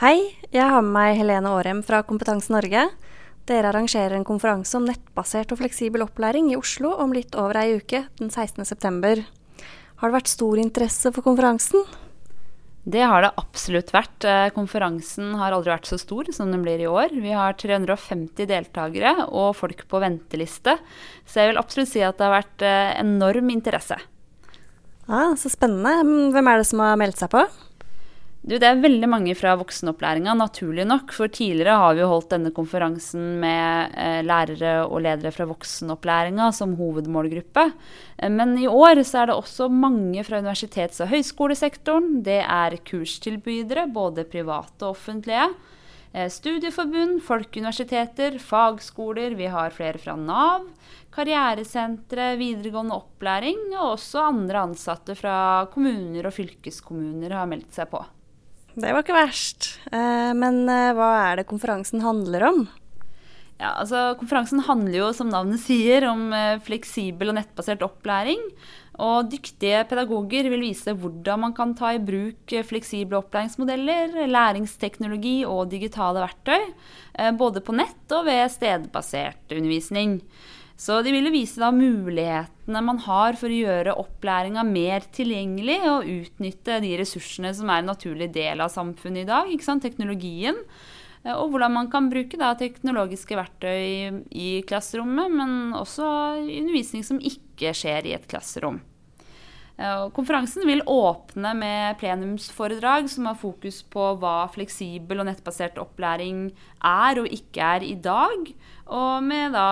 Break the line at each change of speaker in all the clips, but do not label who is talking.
Hei, jeg har med meg Helene Aarem fra Kompetanse Norge. Dere arrangerer en konferanse om nettbasert og fleksibel opplæring i Oslo om litt over ei uke, den 16.9. Har det vært stor interesse for konferansen?
Det har det absolutt vært. Eh, konferansen har aldri vært så stor som den blir i år. Vi har 350 deltakere og folk på venteliste. Så jeg vil absolutt si at det har vært eh, enorm interesse.
Ja, Så spennende. Hvem er det som har meldt seg på?
Du, det er veldig mange fra voksenopplæringa, naturlig nok. For tidligere har vi jo holdt denne konferansen med eh, lærere og ledere fra voksenopplæringa som hovedmålgruppe. Eh, men i år så er det også mange fra universitets- og høyskolesektoren. Det er kurstilbydere, både private og offentlige. Eh, studieforbund, folkeuniversiteter, fagskoler. Vi har flere fra Nav. Karrieresentre, videregående opplæring og også andre ansatte fra kommuner og fylkeskommuner har meldt seg på.
Det var ikke verst. Eh, men eh, hva er det konferansen handler om?
Ja, altså Konferansen handler jo, som navnet sier, om eh, fleksibel og nettbasert opplæring. Og dyktige pedagoger vil vise hvordan man kan ta i bruk fleksible opplæringsmodeller, læringsteknologi og digitale verktøy, både på nett og ved stedbasert undervisning. Så de ville vise da mulighetene man har for å gjøre opplæringa mer tilgjengelig og utnytte de ressursene som er en naturlig del av samfunnet i dag, teknologien. Eh, og hvordan man kan bruke da, teknologiske verktøy i klasserommet, men også undervisning som ikke skjer i et klasserom. Eh, konferansen vil åpne med plenumsforedrag som har fokus på hva fleksibel og nettbasert opplæring er og ikke er i dag, og med da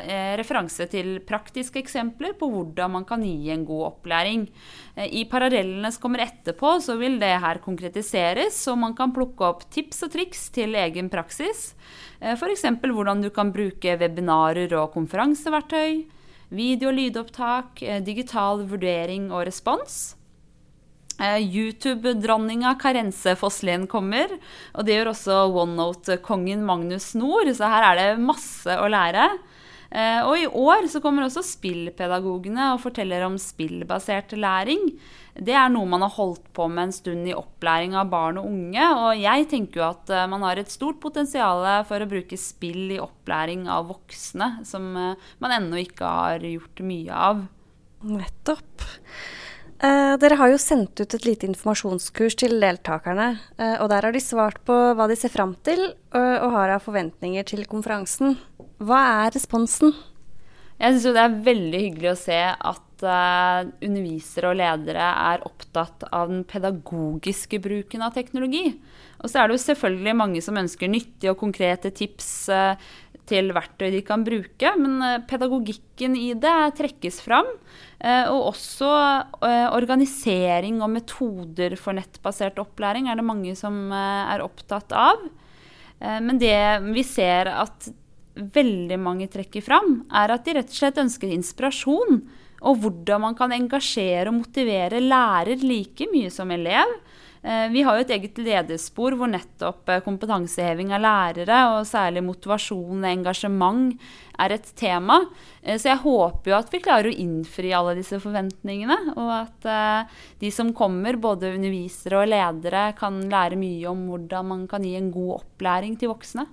eh, referanse til praktiske eksempler på hvordan man kan gi en god opplæring. Eh, I parallellene som kommer etterpå, så vil det her konkretiseres, så man kan plukke opp tips og triks til egen praksis. F.eks. hvordan du kan bruke webinarer og konferanseverktøy video- og lydopptak, eh, digital vurdering og respons. Eh, YouTube-dronninga Karense Fosslien kommer, og det gjør også OneNote-kongen Magnus Nord, så her er det masse å lære. Eh, og i år så kommer også spillpedagogene og forteller om spillbasert læring det er noe man har holdt på med en stund i opplæring av barn og unge. Og jeg tenker jo at eh, man har et stort potensial for å bruke spill i opplæring av voksne, som eh, man ennå ikke har gjort mye av.
Nettopp. Eh, dere har jo sendt ut et lite informasjonskurs til deltakerne. Eh, og der har de svart på hva de ser fram til, og, og har av forventninger til konferansen. Hva er responsen?
Jeg syns det er veldig hyggelig å se at uh, undervisere og ledere er opptatt av den pedagogiske bruken av teknologi. Og så er det jo selvfølgelig mange som ønsker nyttige og konkrete tips uh, til verktøy de kan bruke, men uh, pedagogikken i det trekkes fram. og også organisering og metoder for nettbasert opplæring er det mange som er opptatt av. men det vi ser at veldig mange trekker fram, er at de rett og slett ønsker inspirasjon og hvordan man kan engasjere og motivere lærer like mye som elev. Eh, vi har jo et eget lederspor hvor nettopp eh, kompetanseheving av lærere, og særlig motivasjon og engasjement, er et tema. Eh, så jeg håper jo at vi klarer å innfri alle disse forventningene, og at de som kommer, både undervisere og ledere, kan lære mye om hvordan man kan gi en god opplæring til voksne.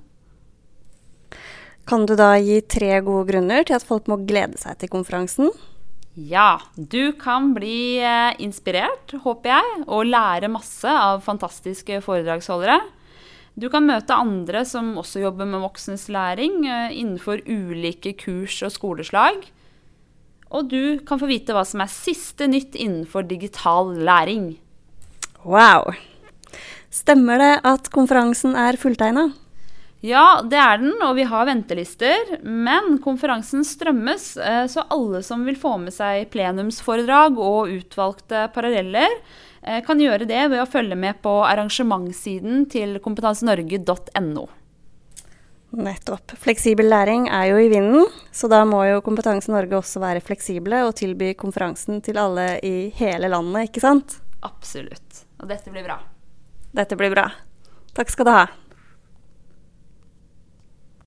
Kan du da gi tre gode grunner til at folk må glede seg til konferansen?
Ja, du kan bli eh, inspirert, håper jeg, og lære masse av fantastiske foredragsholdere. Du kan møte andre som også jobber med voksnes læring eh, innenfor ulike kurs og skoleslag. Og du kan få vite hva som er siste nytt innenfor digital læring.
Wow. Stemmer det at konferansen er fulltegna?
Ja, det er den, og vi har ventelister. Men konferansen strømmes, eh, så alle som vil få med seg plenumsforedrag og utvalgte paralleller, eh, kan gjøre det ved å følge med på arrangementssiden til kompetansenorge.no.
Nettopp. Fleksibel læring er jo i vinden, så da må jo Kompetanse Norge også være fleksible og tilby konferansen til alle i hele landet, ikke sant?
Absolutt. Og dette blir bra.
Dette blir bra. Takk skal du ha.